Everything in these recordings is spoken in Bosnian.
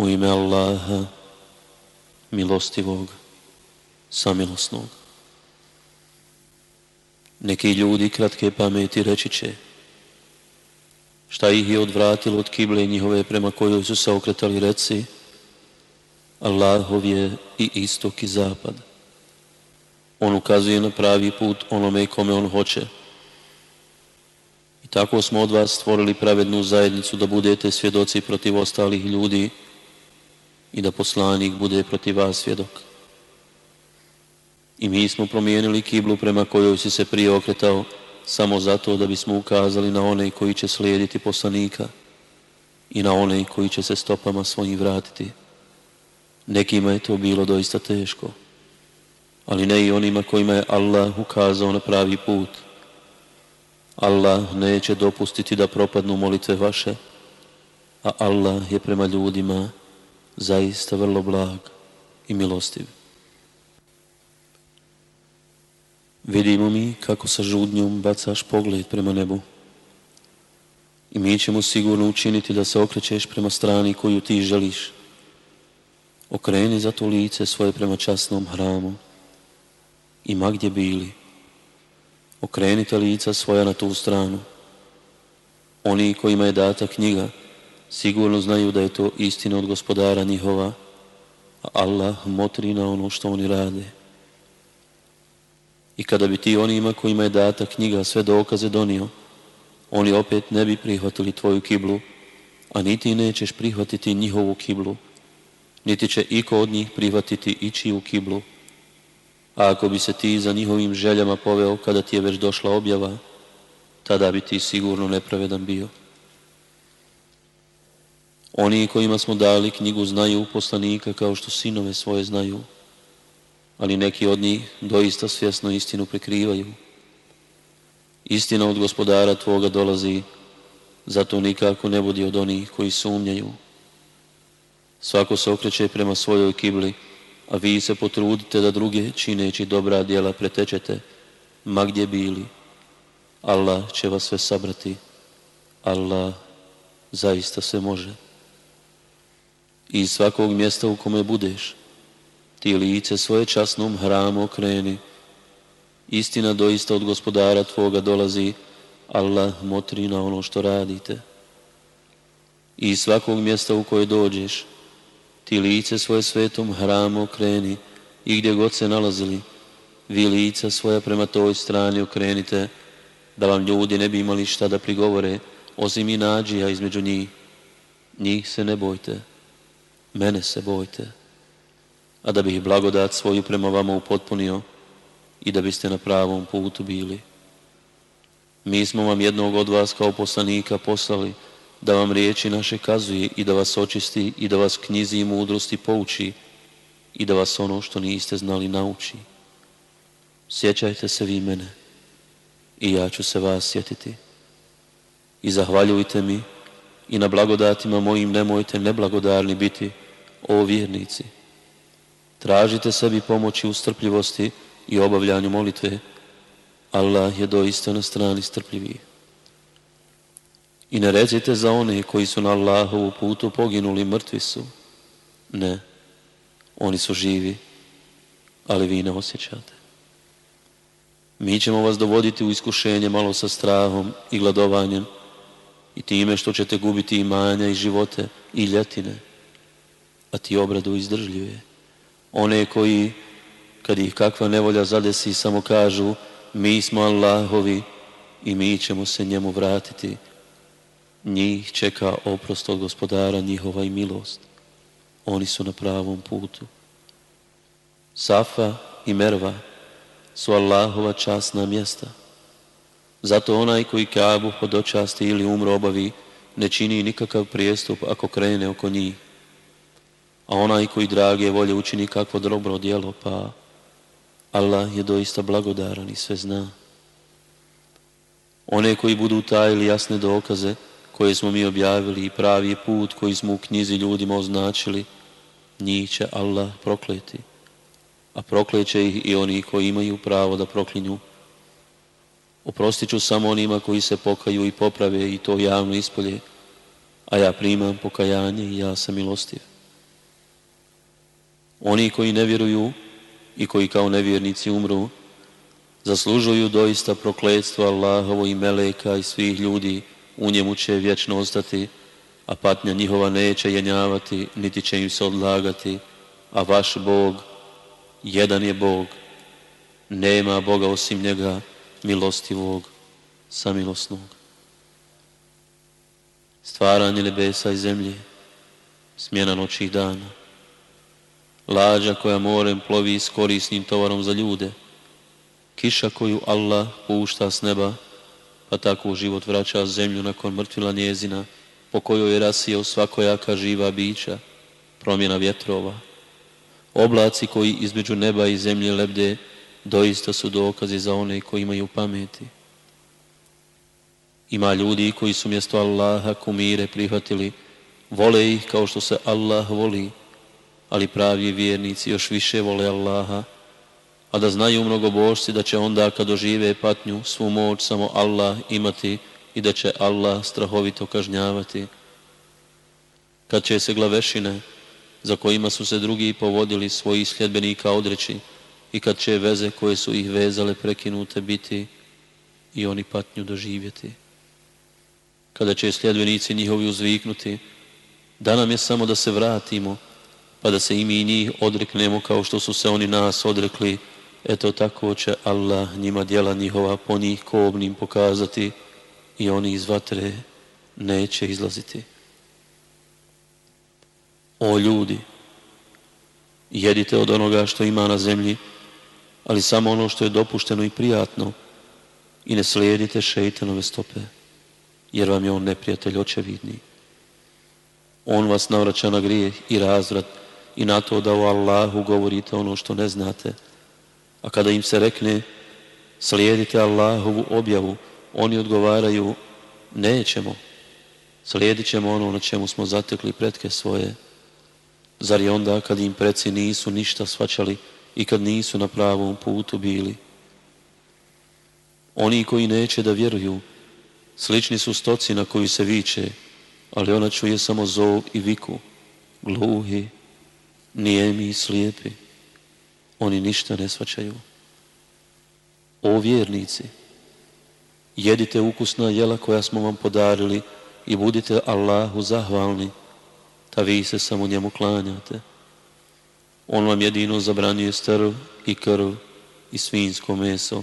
U ime Allaha, milostivog, samilosnog. Neki ljudi kratke pameti reći će šta ih je odvratilo od kible njihove prema kojoj su se okretali reci Allahov je i istok i zapad. On ukazuje na pravi put onome kome on hoće. I tako smo od vas stvorili pravednu zajednicu da budete svjedoci protiv ostalih ljudi i da poslanik bude protiv vas svjedok. I mi smo promijenili kiblu prema kojoj si se prije okretao, samo zato da bismo ukazali na one koji će slijediti poslanika i na one koji će se stopama svojim vratiti. Nekima je to bilo doista teško, ali ne i onima kojima je Allah ukazao na pravi put. Allah neće dopustiti da propadnu molitve vaše, a Allah je prema ljudima zaista vrlo blag i milostiv. Vidimo mi kako sa žudnjom bacaš pogled prema nebu. I mi ćemo sigurno učiniti da se okrećeš prema strani koju ti želiš. Okreni zato lice svoje prema časnom hramu. I ma gdje bili, okrenite lica svoja na tu stranu. Oni kojima je data knjiga, sigurno znaju da je to istina od gospodara njihova, a Allah motri na ono što oni rade. I kada bi ti onima kojima je data knjiga sve dokaze donio, oni opet ne bi prihvatili tvoju kiblu, a niti nećeš prihvatiti njihovu kiblu, niti će iko od njih prihvatiti ići u kiblu. A ako bi se ti za njihovim željama poveo kada ti je već došla objava, tada bi ti sigurno nepravedan bio. Oni kojima smo dali knjigu znaju poslanika kao što sinove svoje znaju, ali neki od njih doista svjesno istinu prekrivaju. Istina od gospodara tvoga dolazi, zato nikako ne budi od onih koji sumnjaju. Svako se okreće prema svojoj kibli, a vi se potrudite da druge čineći dobra djela pretečete, ma gdje bili. Allah će vas sve sabrati. Allah zaista se može i svakog mjesta u kome budeš. Ti lice svoje časnom hramu okreni. Istina doista od gospodara tvoga dolazi. Allah motri na ono što radite. I svakog mjesta u koje dođeš, ti lice svoje svetom hramu okreni i gdje god se nalazili, vi lica svoja prema toj strani okrenite, da vam ljudi ne bi imali šta da prigovore, osim i nađija između njih. Njih se ne bojte mene se bojte, a da bih blagodat svoju prema vama upotpunio i da biste na pravom putu bili. Mi smo vam jednog od vas kao poslanika poslali da vam riječi naše kazuje i da vas očisti i da vas knjizi i mudrosti pouči i da vas ono što niste znali nauči. Sjećajte se vi mene i ja ću se vas sjetiti. I zahvaljujte mi i na blagodatima mojim nemojte neblagodarni biti, o vjernici. Tražite sebi pomoći u strpljivosti i obavljanju molitve. Allah je doista na strani strpljivih. I ne recite za one koji su na Allahovu putu poginuli mrtvi su. Ne, oni su živi, ali vi ne osjećate. Mi ćemo vas dovoditi u iskušenje malo sa strahom i gladovanjem i time što ćete gubiti imanja i živote i ljetine a ti obradu izdržljuje. One koji, kad ih kakva nevolja zadesi, samo kažu mi smo Allahovi i mi ćemo se njemu vratiti. Njih čeka oprost od gospodara njihova i milost. Oni su na pravom putu. Safa i Merva su Allahova časna mjesta. Zato onaj koji kabu hodočasti ili umro obavi, ne čini nikakav prijestup ako krene oko njih a onaj koji drage volje učini kakvo dobro djelo, pa Allah je doista blagodaran i sve zna. One koji budu tajili jasne dokaze koje smo mi objavili i pravi put koji smo u knjizi ljudima označili, njih će Allah prokleti, a prokleće ih i oni koji imaju pravo da proklinju. Oprostit ću samo onima koji se pokaju i poprave i to javno ispolje, a ja primam pokajanje i ja sam milostiv. Oni koji ne vjeruju i koji kao nevjernici umru, zaslužuju doista prokledstvo Allahovo i Meleka i svih ljudi, u njemu će vječno ostati, a patnja njihova neće jenjavati, niti će im se odlagati, a vaš Bog, jedan je Bog, nema Boga osim njega, milostivog, samilosnog. Stvaranje nebesa i zemlje, smjena noći dana, lađa koja morem plovi s korisnim tovarom za ljude, kiša koju Allah pušta s neba, pa tako život vraća zemlju nakon mrtvila njezina, po kojoj je rasijao svakojaka živa bića, promjena vjetrova. Oblaci koji između neba i zemlje lebde doista su dokazi za one koji imaju pameti. Ima ljudi koji su mjesto Allaha kumire prihvatili, vole ih kao što se Allah voli, ali pravi vjernici još više vole Allaha, a da znaju mnogo Božci da će onda kad dožive patnju svu moć samo Allah imati i da će Allah strahovito kažnjavati. Kad će se glavešine, za kojima su se drugi povodili svojih sljedbenika odreći, i kad će veze koje su ih vezale prekinute biti i oni patnju doživjeti. Kada će sljedbenici njihovi uzviknuti, da nam je samo da se vratimo, pa da se i mi njih odreknemo kao što su se oni nas odrekli. Eto tako će Allah njima djela njihova po njih kobnim pokazati i oni iz vatre neće izlaziti. O ljudi, jedite od onoga što ima na zemlji, ali samo ono što je dopušteno i prijatno i ne slijedite šeitanove stope, jer vam je on neprijatelj očevidni. On vas navraća na grijeh i razvrat, i na to da o Allahu govorite ono što ne znate. A kada im se rekne slijedite Allahovu objavu, oni odgovaraju nećemo, slijedit ćemo ono na čemu smo zatekli pretke svoje. Zar je onda kad im preci nisu ništa svačali i kad nisu na pravom putu bili? Oni koji neće da vjeruju, slični su stoci na koji se viče, ali ona čuje samo zov i viku, gluhi nijemi i slijepi, oni ništa ne svačaju. O vjernici, jedite ukusna jela koja smo vam podarili i budite Allahu zahvalni, ta vi se samo njemu klanjate. On vam jedino zabranjuje strv i krv i svinsko meso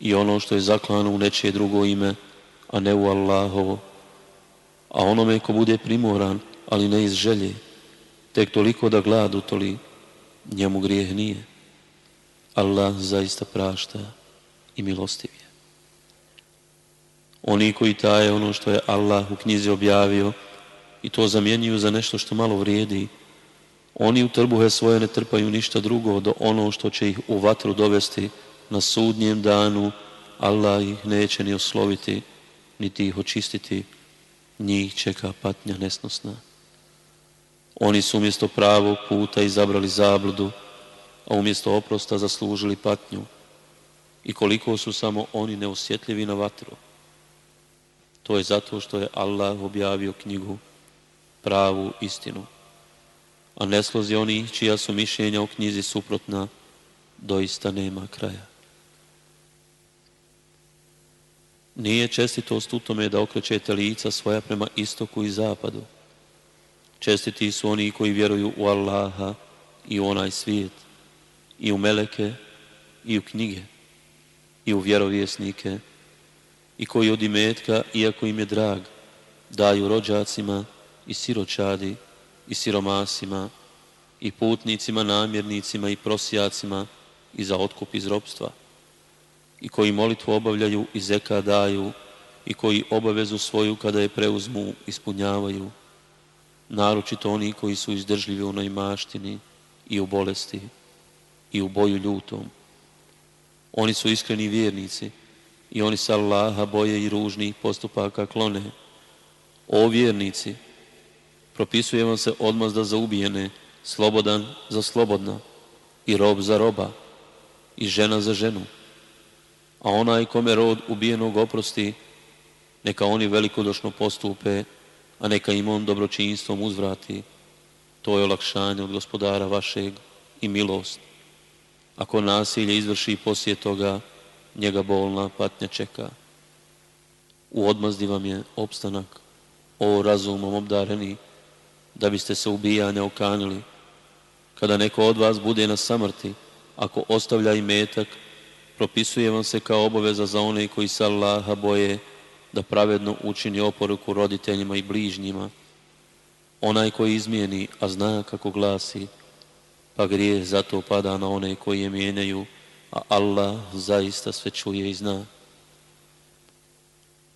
i ono što je zaklano u nečije drugo ime, a ne u Allahovo. A onome ko bude primoran, ali ne iz želje, Tek toliko da glad utoli, njemu grijeh nije. Allah zaista prašta i milostiv je. Oni koji taje ono što je Allah u knjizi objavio i to zamjenjuju za nešto što malo vrijedi, oni u trbuhe svoje ne trpaju ništa drugo do ono što će ih u vatru dovesti na sudnjem danu. Allah ih neće ni osloviti, niti ih očistiti. Njih čeka patnja nesnosna. Oni su umjesto pravog puta izabrali zabludu, a umjesto oprosta zaslužili patnju. I koliko su samo oni neosjetljivi na vatru. To je zato što je Allah objavio knjigu, pravu istinu. A neslozi oni čija su mišljenja o knjizi suprotna, doista nema kraja. Nije čestitost u tome da okrećete lica svoja prema istoku i zapadu, Čestiti su oni koji vjeruju u Allaha i u onaj svijet, i u meleke, i u knjige, i u vjerovjesnike, i koji od imetka, iako im je drag, daju rođacima i siročadi i siromasima i putnicima, namjernicima i prosjacima i za otkup iz robstva i koji molitvu obavljaju i zeka daju i koji obavezu svoju kada je preuzmu ispunjavaju naročito oni koji su izdržljivi u maštini, i u bolesti i u boju ljutom. Oni su iskreni vjernici i oni sallaha Allaha boje i ružnih postupaka klone. O vjernici, propisuje vam se odmazda za ubijene, slobodan za slobodna i rob za roba i žena za ženu. A onaj kome rod ubijenog oprosti, neka oni velikodošno postupe a neka im on dobročinstvom uzvrati. To je olakšanje od gospodara vašeg i milost. Ako nasilje izvrši poslije toga, njega bolna patnja čeka. U odmazdi vam je opstanak, o razumom obdareni, da biste se ubijanja okanili. Kada neko od vas bude na samrti, ako ostavlja i metak, propisuje vam se kao obaveza za one koji sa Allaha boje, da pravedno učini oporuku roditeljima i bližnjima. Onaj koji izmijeni, a zna kako glasi, pa grijeh zato pada na one koji je mijenjaju, a Allah zaista sve čuje i zna.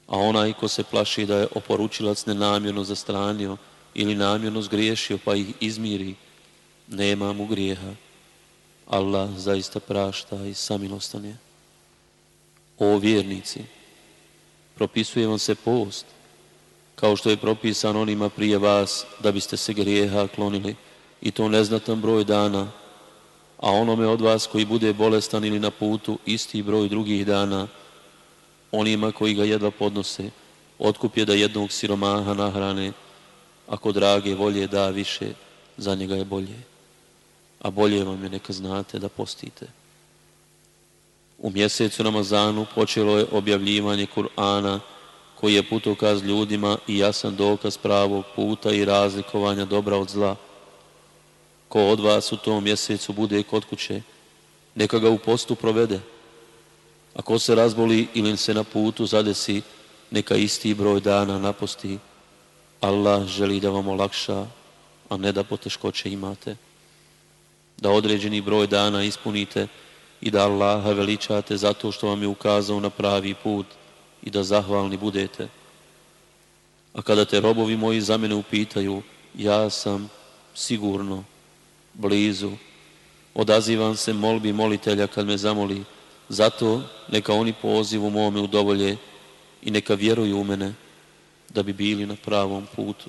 A onaj ko se plaši da je oporučilac nenamjerno zastranio ili namjerno zgriješio pa ih izmiri, nema mu grijeha. Allah zaista prašta i samilostan je. O vjernici! propisuje vam se post, kao što je propisan onima prije vas, da biste se grijeha klonili, i to neznatan broj dana, a onome od vas koji bude bolestan ili na putu, isti broj drugih dana, onima koji ga jedva podnose, otkup je da jednog siromaha nahrane, ako drage volje da više, za njega je bolje. A bolje vam je neka znate da postite. U mjesecu Ramazanu počelo je objavljivanje Kur'ana koji je putokaz ljudima i jasan dokaz pravog puta i razlikovanja dobra od zla. Ko od vas u tom mjesecu bude kod kuće, neka ga u postu provede. Ako se razboli ili se na putu zadesi, neka isti broj dana naposti. Allah želi da vam olakša, a ne da poteškoće imate. Da određeni broj dana ispunite, i da Allaha veličate zato što vam je ukazao na pravi put i da zahvalni budete. A kada te robovi moji za mene upitaju, ja sam sigurno, blizu, odazivam se molbi molitelja kad me zamoli, zato neka oni pozivu mome udovolje i neka vjeruju u mene da bi bili na pravom putu.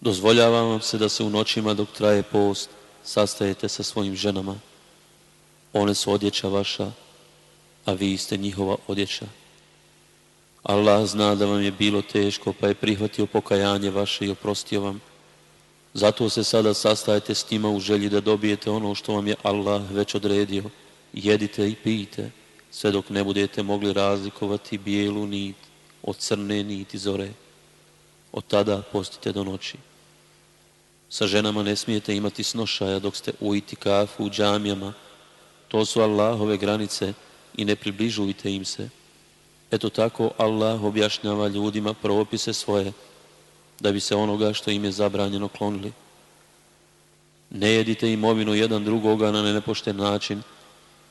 Dozvoljavam vam se da se u noćima dok traje post, sastajete sa svojim ženama. One su odjeća vaša, a vi ste njihova odjeća. Allah zna da vam je bilo teško, pa je prihvatio pokajanje vaše i oprostio vam. Zato se sada sastajete s njima u želji da dobijete ono što vam je Allah već odredio. Jedite i pijte, sve dok ne budete mogli razlikovati bijelu nit od crne niti zore. Od tada postite do noći. Sa ženama ne smijete imati snošaja dok ste u itikafu, u džamijama. To su Allahove granice i ne približujte im se. Eto tako Allah objašnjava ljudima propise svoje, da bi se onoga što im je zabranjeno klonili. Ne jedite imovinu jedan drugoga na nepošten način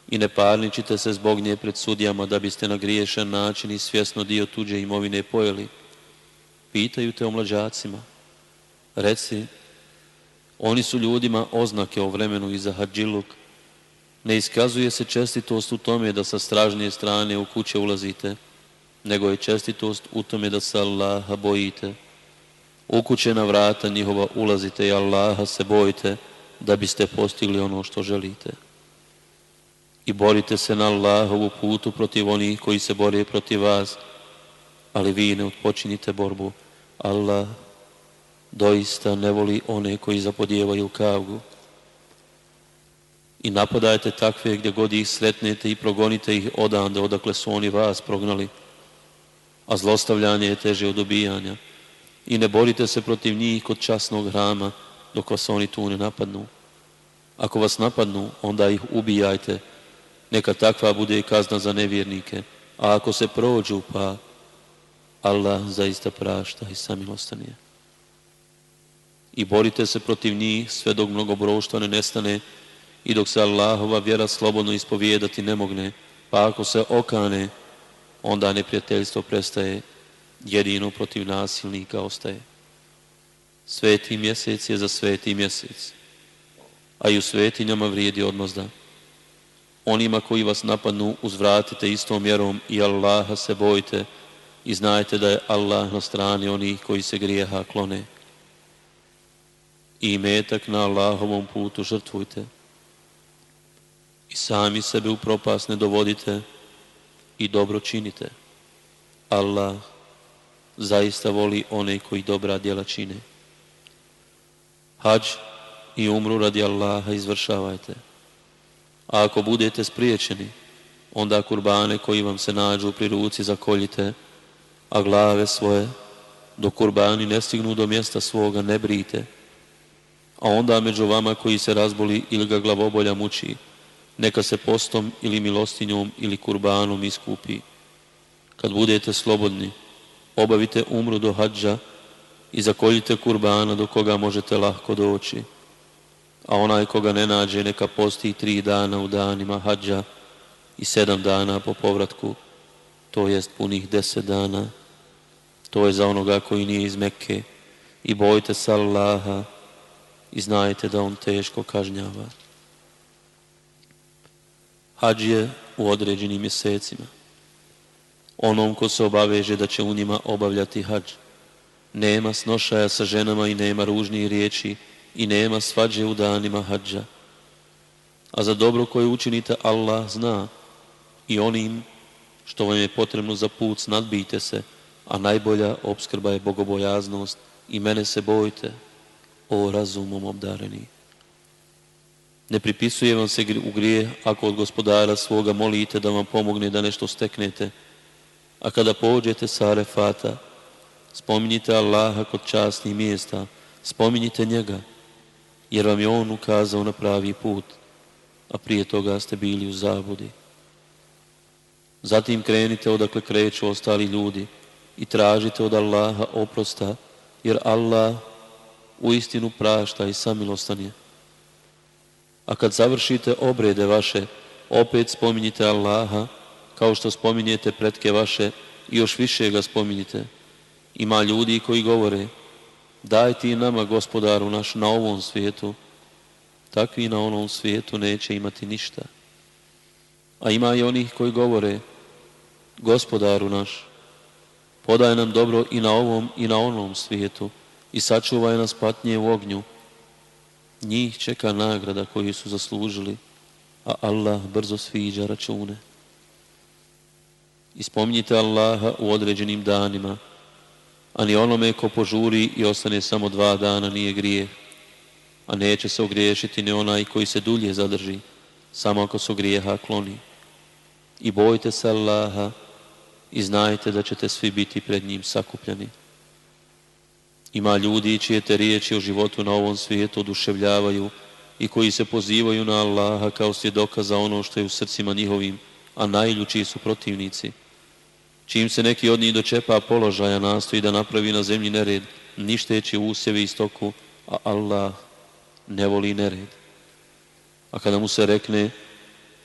i ne parničite se zbog nje pred sudijama da biste na griješan način i svjesno dio tuđe imovine pojeli. Pitaju te o mlađacima. Reci, oni su ljudima oznake o vremenu iza Hadžiluk. Ne iskazuje se čestitost u tome da sa stražnije strane u kuće ulazite, nego je čestitost u tome da se Allaha bojite. U kuće na vrata njihova ulazite i Allaha se bojite da biste postigli ono što želite. I borite se na Allahovu putu protiv onih koji se bore protiv vas, ali vi ne odpočinite borbu. Allah doista ne voli one koji zapodijevaju kavgu. I napadajte takve gdje god ih sretnete i progonite ih odande odakle su oni vas prognali. A zlostavljanje je teže od ubijanja. I ne borite se protiv njih kod časnog hrama dok vas oni tu ne napadnu. Ako vas napadnu, onda ih ubijajte. Neka takva bude i kazna za nevjernike. A ako se prođu, pa Allah zaista prašta i samilostanije i borite se protiv njih sve dok broštva ne nestane i dok se Allahova vjera slobodno ispovijedati ne mogne, pa ako se okane, onda neprijateljstvo prestaje, jedino protiv nasilnika ostaje. Sveti mjesec je za sveti mjesec, a i u svetinjama vrijedi odmazda. Onima koji vas napadnu uzvratite istom mjerom i Allaha se bojite i znajte da je Allah na strani onih koji se grijeha klone i metak na Allahovom putu žrtvujte. I sami sebe u propast ne dovodite i dobro činite. Allah zaista voli one koji dobra djela čine. Hađ i umru radi Allaha izvršavajte. A ako budete spriječeni, onda kurbane koji vam se nađu pri ruci zakoljite, a glave svoje, do kurbani ne stignu do mjesta svoga, ne brite a onda među vama koji se razboli ili ga glavobolja muči, neka se postom ili milostinjom ili kurbanom iskupi. Kad budete slobodni, obavite umru do hađa i zakoljite kurbana do koga možete lahko doći. A onaj koga ne nađe, neka posti tri dana u danima hađa i sedam dana po povratku, to jest punih deset dana. To je za onoga koji nije iz Mekke. I bojte se Allaha, i znajte da on teško kažnjava. Hadž je u određenim mjesecima. Onom ko se obaveže da će u njima obavljati hadž. Nema snošaja sa ženama i nema ružnih riječi i nema svađe u danima hadža. A za dobro koje učinite Allah zna i onim što vam je potrebno za put snadbijte se, a najbolja obskrba je bogobojaznost i mene se bojte o razumom obdareni. Ne pripisuje vam se u grije ako od gospodara svoga molite da vam pomogne da nešto steknete, a kada pođete sa Arefata, spominjite Allaha kod časnih mjesta, spominjite njega, jer vam je on ukazao na pravi put, a prije toga ste bili u zabudi. Zatim krenite odakle kreću ostali ljudi i tražite od Allaha oprosta, jer Allah u istinu prašta i samilostan A kad završite obrede vaše, opet spominjite Allaha, kao što spominjete pretke vaše i još više ga spominjite. Ima ljudi koji govore, daj ti nama gospodaru naš na ovom svijetu, takvi na onom svijetu neće imati ništa. A ima i onih koji govore, gospodaru naš, podaj nam dobro i na ovom i na onom svijetu, i sačuvaj nas patnje u ognju. Njih čeka nagrada koju su zaslužili, a Allah brzo sviđa račune. Ispomnite Allaha u određenim danima, a ni onome ko požuri i ostane samo dva dana nije grijeh, a neće se ogriješiti ni onaj koji se dulje zadrži, samo ako se grijeha kloni. I bojte se Allaha i znajte da ćete svi biti pred njim sakupljeni. Ima ljudi čije te riječi o životu na ovom svijetu oduševljavaju i koji se pozivaju na Allaha kao svjedoka za ono što je u srcima njihovim, a najljučiji su protivnici. Čim se neki od njih dočepa položaja nastoji da napravi na zemlji nered, ništeći usjevi i stoku, a Allah ne voli nered. A kada mu se rekne,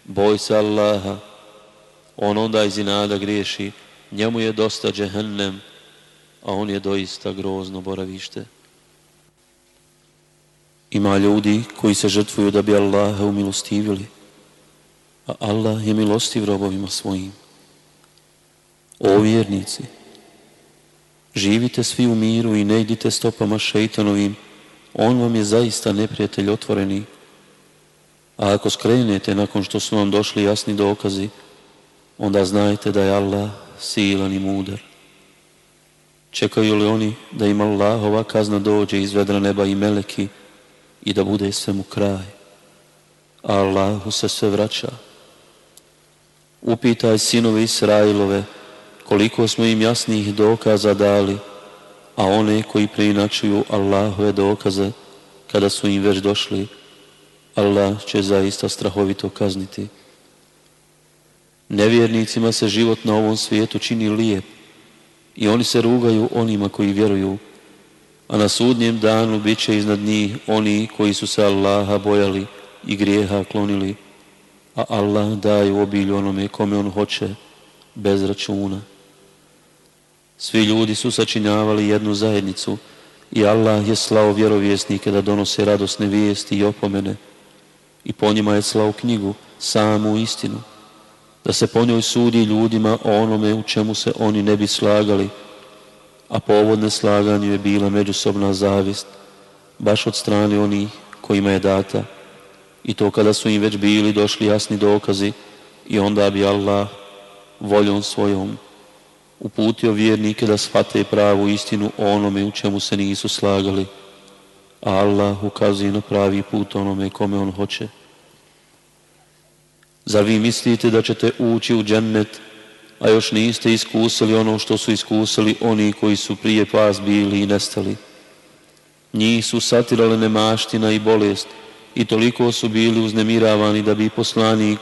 boj se Allaha, on onda iz inada griješi, njemu je dosta džehennem, a on je doista grozno boravište. Ima ljudi koji se žrtvuju da bi Allaha umilostivili, a Allah je milostiv robovima svojim. O vjernici, živite svi u miru i ne idite stopama šeitanovim, on vam je zaista neprijatelj otvoreni. A ako skrenete nakon što su vam došli jasni dokazi, onda znajte da je Allah silan i mudar. Čekaju li oni da im Allahova kazna dođe iz vedra neba i meleki i da bude svemu kraj? A Allahu se sve vraća. Upitaj sinove Israilove koliko smo im jasnih dokaza dali, a one koji preinačuju Allahove dokaze kada su im već došli, Allah će zaista strahovito kazniti. Nevjernicima se život na ovom svijetu čini lijep, i oni se rugaju onima koji vjeruju, a na sudnjem danu bit će iznad njih oni koji su se Allaha bojali i grijeha klonili, a Allah daje obilju onome kome on hoće, bez računa. Svi ljudi su sačinjavali jednu zajednicu i Allah je slao vjerovjesnike da donose radosne vijesti i opomene i po njima je slao knjigu, samu istinu da se po njoj sudi ljudima o onome u čemu se oni ne bi slagali, a povod neslaganju je bila međusobna zavist, baš od strane onih kojima je data. I to kada su im već bili došli jasni dokazi i onda bi Allah voljom svojom uputio vjernike da shvate pravu istinu o onome u čemu se nisu slagali. A Allah ukazuje na pravi put onome kome on hoće. Zar vi mislite da ćete ući u džennet, a još niste iskusili ono što su iskusili oni koji su prije vas bili i nestali? Njih su satirale nemaština i bolest i toliko su bili uznemiravani da bi poslanik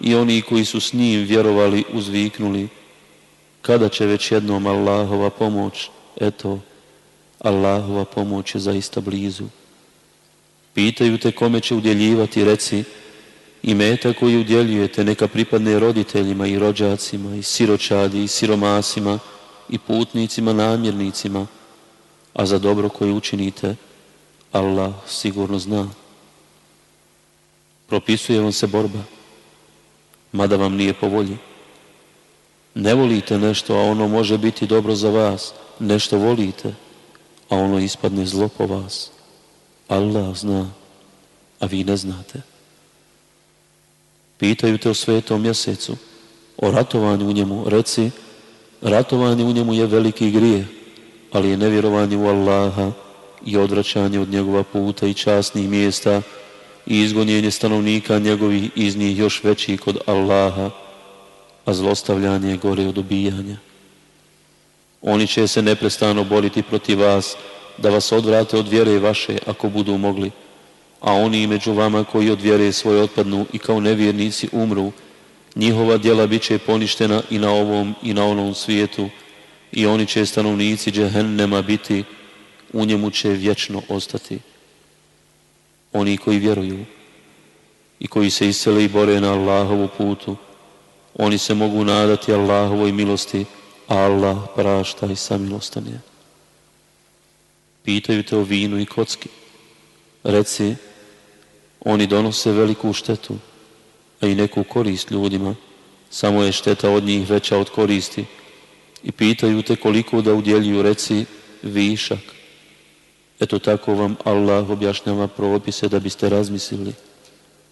i oni koji su s njim vjerovali uzviknuli. Kada će već jednom Allahova pomoć? Eto, Allahova pomoć je zaista blizu. Pitaju te kome će udjeljivati, reci, i meta koji udjeljujete neka pripadne roditeljima i rođacima i siročadi i siromasima i putnicima namjernicima, a za dobro koje učinite Allah sigurno zna. Propisuje vam se borba, mada vam nije po volji. Ne volite nešto, a ono može biti dobro za vas. Nešto volite, a ono ispadne zlo po vas. Allah zna, a vi ne znate. Pitaju te o svetom mjesecu, o ratovanju u njemu. Reci, ratovanje u njemu je veliki grije, ali je nevjerovanje u Allaha i odvraćanje od njegova puta i časnih mjesta i izgonjenje stanovnika njegovih iz njih još veći kod Allaha, a zlostavljanje gore od ubijanja. Oni će se neprestano boriti protiv vas, da vas odvrate od vjere vaše ako budu mogli a oni među vama koji od vjere svoje otpadnu i kao nevjernici umru, njihova djela bit će poništena i na ovom i na onom svijetu i oni će stanovnici džehennema biti, u njemu će vječno ostati. Oni koji vjeruju i koji se isele i bore na Allahovu putu, oni se mogu nadati Allahovoj milosti, a Allah prašta i samilostan Pitaju te o vinu i kocki. Reci, oni donose veliku štetu, a i neku korist ljudima. Samo je šteta od njih veća od koristi. I pitaju te koliko da udjeljuju, reci višak. Eto tako vam Allah objašnjava propise da biste razmislili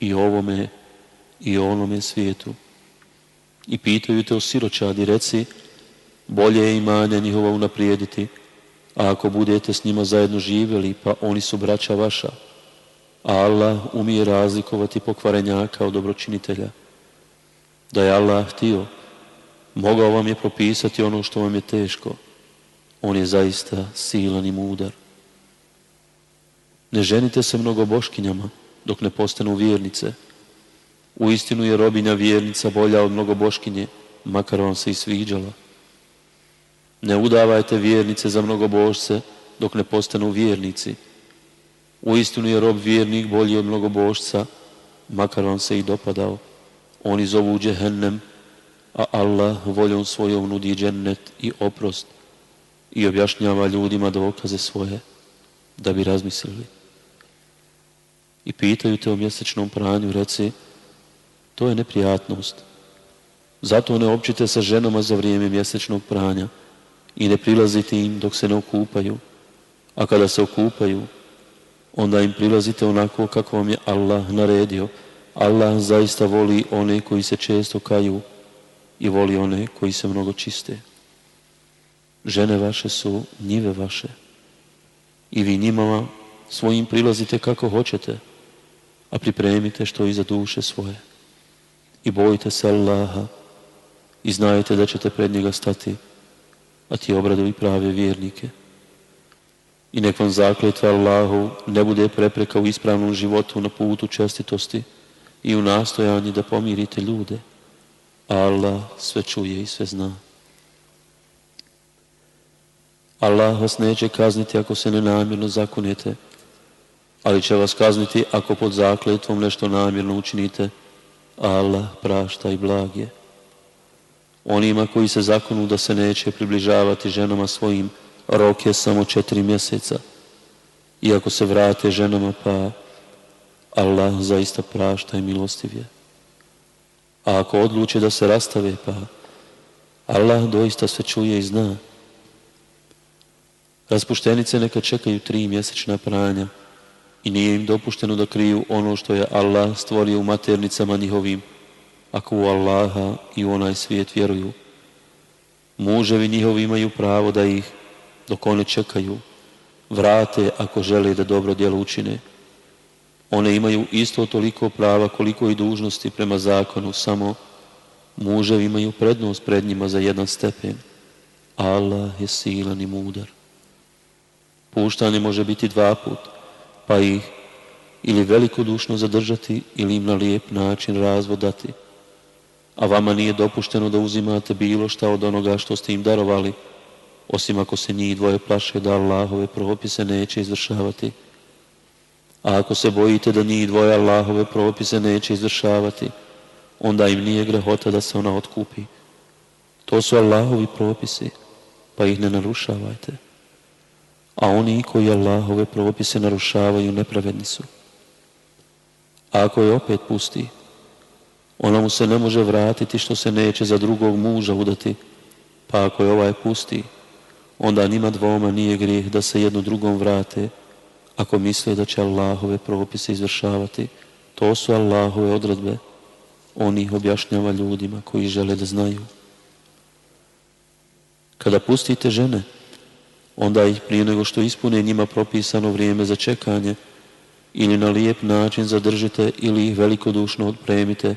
i ovome i onome svijetu. I pitaju te o siročadi, reci bolje je imanje njihova unaprijediti, a ako budete s njima zajedno živjeli, pa oni su braća vaša Allah umije razlikovati pokvarenjaka od dobročinitelja. Da je Allah htio, mogao vam je propisati ono što vam je teško. On je zaista silan i mudar. Ne ženite se mnogo boškinjama dok ne postanu vjernice. U istinu je robinja vjernica bolja od mnogo boškinje, makar vam se i sviđala. Ne udavajte vjernice za mnogo dok ne postanu vjernici Uistinu je rob vjernik bolji od bošca, makar vam se i dopadao. Oni zovu džehennem, a Allah voljom svojom nudi džennet i oprost i objašnjava ljudima dokaze svoje da bi razmislili. I pitaju te o mjesečnom pranju, reci, to je neprijatnost. Zato ne općite sa ženama za vrijeme mjesečnog pranja i ne prilazite im dok se ne okupaju. A kada se okupaju, onda im prilazite onako kako vam je Allah naredio. Allah zaista voli one koji se često kaju i voli one koji se mnogo čiste. Žene vaše su njive vaše i vi njima svojim prilazite kako hoćete, a pripremite što za duše svoje. I bojite se Allaha i znajte da ćete pred njega stati, a ti obradovi prave vjernike i nek vam Allahu ne bude prepreka u ispravnom životu na putu čestitosti i u nastojanju da pomirite ljude. Allah sve čuje i sve zna. Allah vas neće kazniti ako se nenamjerno zakunete, ali će vas kazniti ako pod zakletvom nešto namjerno učinite. Allah prašta i blag je. Onima koji se zakonu da se neće približavati ženama svojim, rok je samo četiri mjeseca. I ako se vrate ženama, pa Allah zaista prašta i milostiv je. A ako odluče da se rastave, pa Allah doista sve čuje i zna. Raspuštenice neka čekaju tri mjesečna pranja i nije im dopušteno da kriju ono što je Allah stvorio u maternicama njihovim, ako u Allaha i u onaj svijet vjeruju. Muževi njihovi imaju pravo da ih dok one čekaju, vrate ako žele da dobro djelo učine. One imaju isto toliko prava koliko i dužnosti prema zakonu, samo muže imaju prednost pred njima za jedan stepen. Allah je silan i mudar. Puštanje može biti dva put, pa ih ili velikodušno zadržati ili im na lijep način razvodati. A vama nije dopušteno da uzimate bilo šta od onoga što ste im darovali, osim ako se njih dvoje plaše da Allahove propise neće izvršavati. A ako se bojite da njih dvoje Allahove propise neće izvršavati, onda im nije grehota da se ona otkupi. To su Allahovi propisi, pa ih ne narušavajte. A oni koji Allahove propise narušavaju nepravedni su. A ako je opet pusti, ona mu se ne može vratiti što se neće za drugog muža udati, pa ako je ovaj pusti, onda nima dvoma nije grijeh da se jedno drugom vrate ako misle da će Allahove propise izvršavati. To su Allahove odredbe. On ih objašnjava ljudima koji žele da znaju. Kada pustite žene, onda ih prije nego što ispune njima propisano vrijeme za čekanje ili na lijep način zadržite ili ih velikodušno odpremite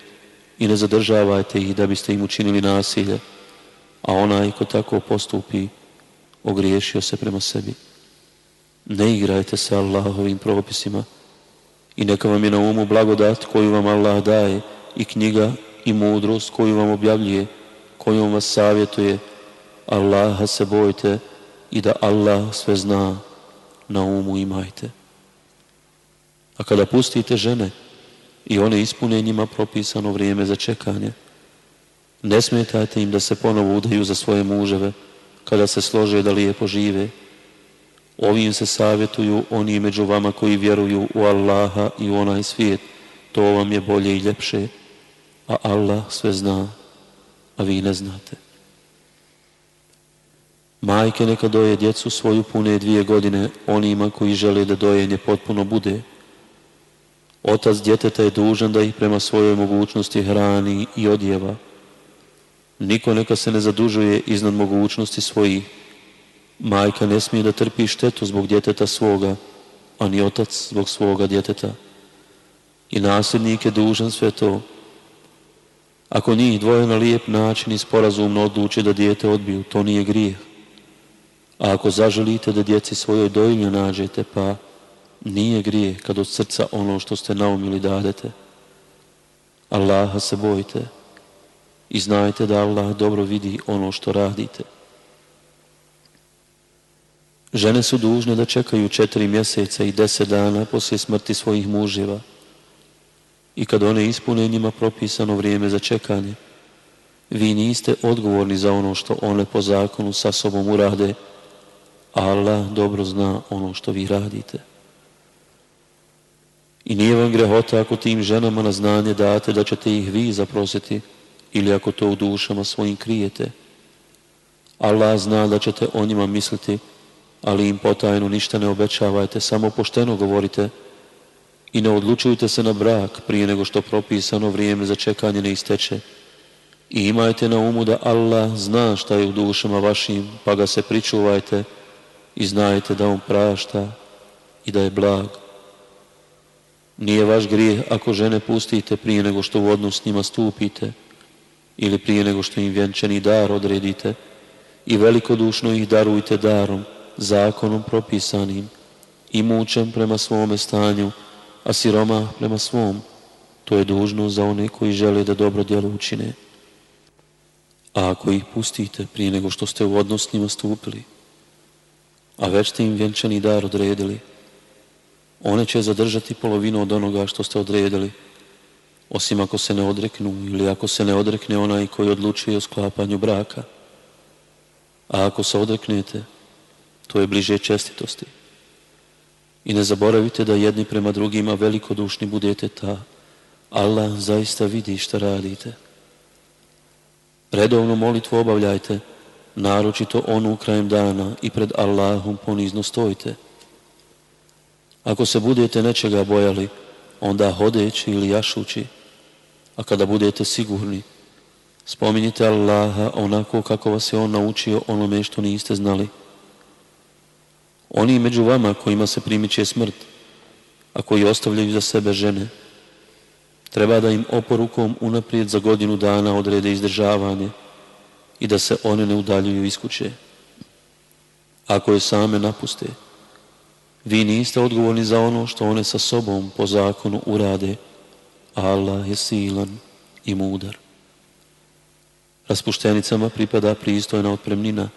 i ne zadržavajte ih da biste im učinili nasilje. A onaj ko tako postupi, ogriješio se prema sebi. Ne igrajte se Allahovim propisima i neka vam je na umu blagodat koju vam Allah daje i knjiga i mudrost koju vam objavljuje, kojom vas savjetuje. Allaha se bojte i da Allah sve zna, na umu imajte. A kada pustite žene i one ispune njima propisano vrijeme za čekanje, ne smetajte im da se ponovo udaju za svoje muževe, kada se slože da lijepo žive. Ovim se savjetuju oni među vama koji vjeruju u Allaha i u onaj svijet. To vam je bolje i ljepše, a Allah sve zna, a vi ne znate. Majke neka doje djecu svoju pune dvije godine onima koji žele da dojenje potpuno bude. Otac djeteta je dužan da ih prema svojoj mogućnosti hrani i odjeva. Niko neka se ne zadužuje iznad mogućnosti svoji. Majka ne smije da trpi štetu zbog djeteta svoga, a ni otac zbog svoga djeteta. I nasljednik je dužan sve to. Ako njih dvoje na lijep način i sporazumno odluče da dijete odbiju, to nije grijeh. A ako zaželite da djeci svojoj dojnju nađete, pa nije grijeh kad od srca ono što ste naumili dadete. Allaha se bojite i znajte da Allah dobro vidi ono što radite. Žene su dužne da čekaju četiri mjeseca i deset dana poslije smrti svojih muževa i kad one ispune njima propisano vrijeme za čekanje, vi niste odgovorni za ono što one po zakonu sa sobom urade, a Allah dobro zna ono što vi radite. I nije vam grehota ako tim ženama na znanje date da ćete ih vi zaprositi ili ako to u dušama svojim krijete. Allah zna da ćete o njima misliti, ali im potajnu ništa ne obećavajte, samo pošteno govorite i ne odlučujte se na brak prije nego što propisano vrijeme za čekanje ne isteče. I imajte na umu da Allah zna šta je u dušama vašim, pa ga se pričuvajte i znajte da On prašta i da je blag. Nije vaš grijeh ako žene pustite prije nego što u odnos s njima stupite, ili prije nego što im vjenčani dar odredite i velikodušno ih darujte darom, zakonom propisanim, i mučem prema svome stanju, a siroma prema svom. To je dužno za one koji žele da dobro djelo učine. A ako ih pustite prije nego što ste u odnos njima stupili, a već ste im vjenčani dar odredili, one će zadržati polovinu od onoga što ste odredili, osim ako se ne odreknu ili ako se ne odrekne onaj koji odlučuje o sklapanju braka. A ako se odreknete, to je bliže čestitosti. I ne zaboravite da jedni prema drugima velikodušni budete ta. Allah zaista vidi šta radite. Redovnu molitvu obavljajte, naročito onu krajem dana i pred Allahom ponizno stojite. Ako se budete nečega bojali, onda hodeći ili jašući, a kada budete sigurni, spominjite Allaha onako kako vas je On naučio onome što niste znali. Oni među vama kojima se primiče smrt, a koji ostavljaju za sebe žene, treba da im oporukom unaprijed za godinu dana odrede izdržavanje i da se one ne udaljuju iz kuće. Ako je same napuste, vi niste odgovorni za ono što one sa sobom po zakonu urade, Allah je silan i mudar. Raspuštenicama pripada pristojna otpremnina.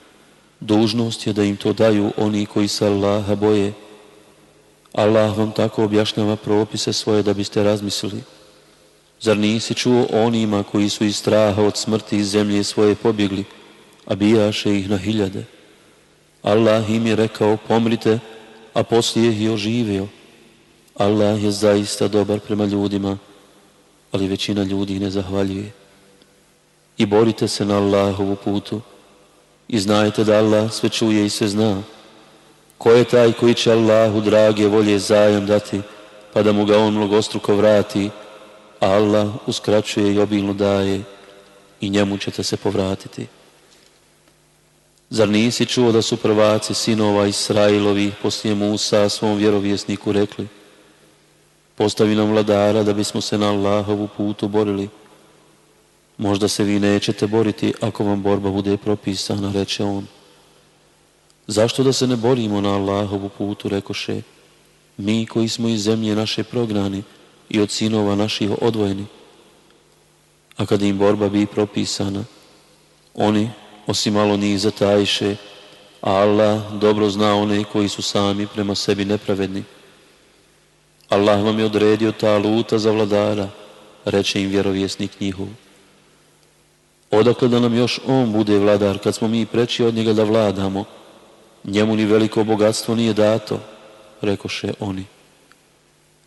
Dužnost je da im to daju oni koji se Allaha boje. Allah vam tako objašnjava propise svoje da biste razmislili. Zar nisi čuo onima koji su iz straha od smrti iz zemlje svoje pobjegli, a bijaše ih na hiljade? Allah im je rekao pomrite, a poslije ih je oživio. Allah je zaista dobar prema ljudima ali većina ljudi ne zahvaljuje. I borite se na Allahovu putu i znajte da Allah sve čuje i sve zna. Ko je taj koji će Allahu drage volje zajem dati, pa da mu ga on mnogostruko vrati, a Allah uskraćuje i obilno daje i njemu ćete se povratiti. Zar nisi čuo da su prvaci sinova Israilovi poslije Musa svom vjerovjesniku rekli Ostavi nam vladara da bismo se na Allahovu putu borili. Možda se vi nećete boriti ako vam borba bude propisana, reče on. Zašto da se ne borimo na Allahovu putu, rekoše. Mi koji smo iz zemlje naše prognani i od sinova naših odvojeni. A kad im borba bi propisana, oni osim malo njih zatajše, a Allah dobro zna one koji su sami prema sebi nepravedni. Allah vam je odredio ta luta za vladara, reče im vjerovjesni njihov. Odakle da nam još on bude vladar, kad smo mi preći od njega da vladamo? Njemu ni veliko bogatstvo nije dato, rekoše oni.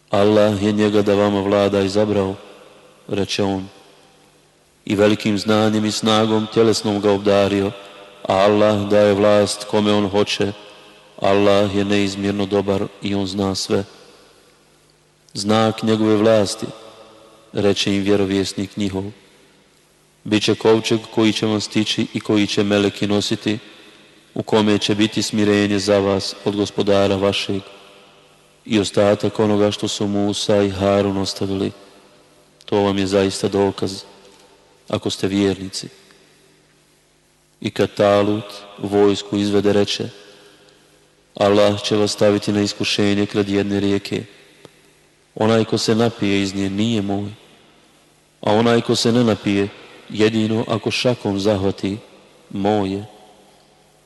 Allah je njega da vama vlada izabrao, reče on. I velikim znanjem i snagom tjelesnom ga obdario, a Allah daje vlast kome on hoće. Allah je neizmjerno dobar i on zna sve znak njegove vlasti, reče im vjerovjesnik njihov. Biće kovčeg koji će vam stići i koji će meleki nositi, u kome će biti smirenje za vas od gospodara vašeg i ostatak onoga što su Musa i Harun ostavili. To vam je zaista dokaz, ako ste vjernici. I kad Talut vojsku izvede reče, Allah će vas staviti na iskušenje kred jedne rijeke, Onaj ko se napije iz nje nije moj, a onaj ko se ne napije, jedino ako šakom zahvati, moj je.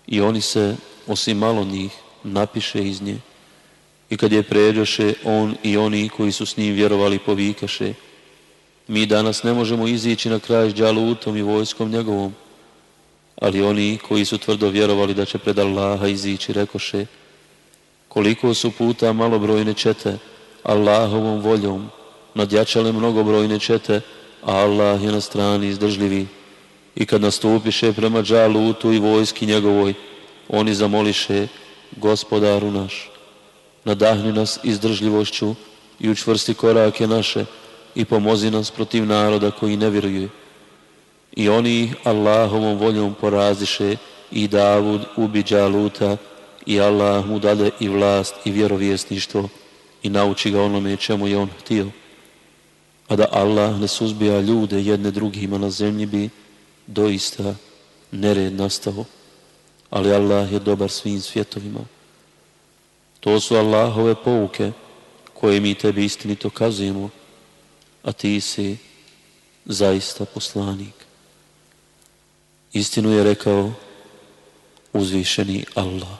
I oni se, osim malo njih, napiše iz nje. I kad je pređoše, on i oni koji su s njim vjerovali povikaše. Mi danas ne možemo izići na kraj s džalutom i vojskom njegovom, ali oni koji su tvrdo vjerovali da će pred Allaha izići, rekoše, koliko su puta malobrojne čete, Allahovom voljom nadjačale mnogobrojne čete, a Allah je na strani izdržljivi. I kad nastupiše prema džalutu i vojski njegovoj, oni zamoliše gospodaru naš. Nadahni nas izdržljivošću i učvrsti korake naše i pomozi nas protiv naroda koji ne vjeruje. I oni Allahovom voljom poraziše i Davud ubi Džaluta i Allah mu dade i vlast i vjerovjesništvo i nauči ga onome čemu je on htio. A da Allah ne suzbija ljude jedne drugima na zemlji bi doista nered nastao. Ali Allah je dobar svim svjetovima. To su Allahove pouke koje mi tebi istinito kazujemo, a ti si zaista poslanik. Istinu je rekao uzvišeni Allah.